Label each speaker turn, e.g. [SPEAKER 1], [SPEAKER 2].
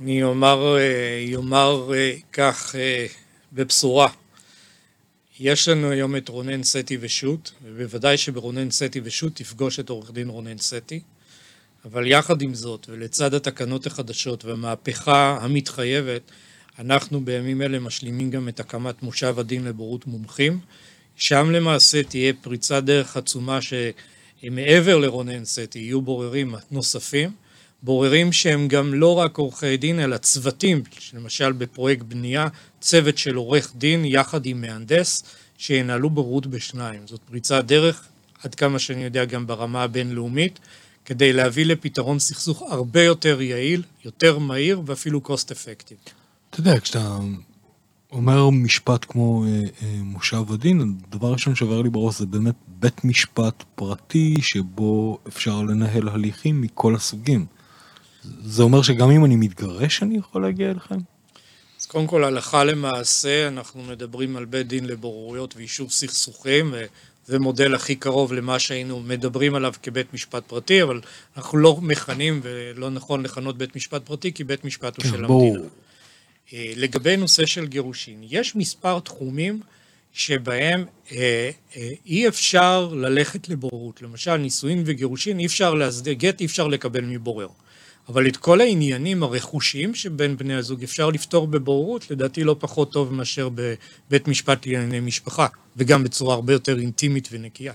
[SPEAKER 1] אני אומר, אומר כך בבשורה. יש לנו היום את רונן סטי ושות', ובוודאי שברונן סטי ושות' תפגוש את עורך דין רונן סטי, אבל יחד עם זאת, ולצד התקנות החדשות והמהפכה המתחייבת, אנחנו בימים אלה משלימים גם את הקמת מושב הדין לבוררות מומחים. שם למעשה תהיה פריצת דרך עצומה שמעבר לרונן סטי יהיו בוררים נוספים, בוררים שהם גם לא רק עורכי דין אלא צוותים, למשל בפרויקט בנייה, צוות של עורך דין יחד עם מהנדס שינהלו בוררות בשניים. זאת פריצת דרך, עד כמה שאני יודע גם ברמה הבינלאומית, כדי להביא לפתרון סכסוך הרבה יותר יעיל, יותר מהיר ואפילו cost effective.
[SPEAKER 2] אתה יודע, כשאתה אומר משפט כמו אה, אה, מושב הדין, הדבר ראשון שעובר לי בראש זה באמת בית משפט פרטי שבו אפשר לנהל הליכים מכל הסוגים. זה אומר שגם אם אני מתגרש אני יכול להגיע אליכם?
[SPEAKER 1] אז קודם כל, הלכה למעשה, אנחנו מדברים על בית דין לבוררויות ויישוב סכסוכים, וזה מודל הכי קרוב למה שהיינו מדברים עליו כבית משפט פרטי, אבל אנחנו לא מכנים, ולא נכון לכנות בית משפט פרטי, כי בית משפט הוא של המדינה. לגבי נושא של גירושין, יש מספר תחומים שבהם אי אפשר ללכת לבוררות. למשל, נישואין וגירושין, אי אפשר להסדר גט, אי אפשר לקבל מבורר. אבל את כל העניינים הרכושיים שבין בני הזוג אפשר לפתור בבוררות, לדעתי לא פחות טוב מאשר בבית משפט לענייני משפחה, וגם בצורה הרבה יותר אינטימית ונקייה.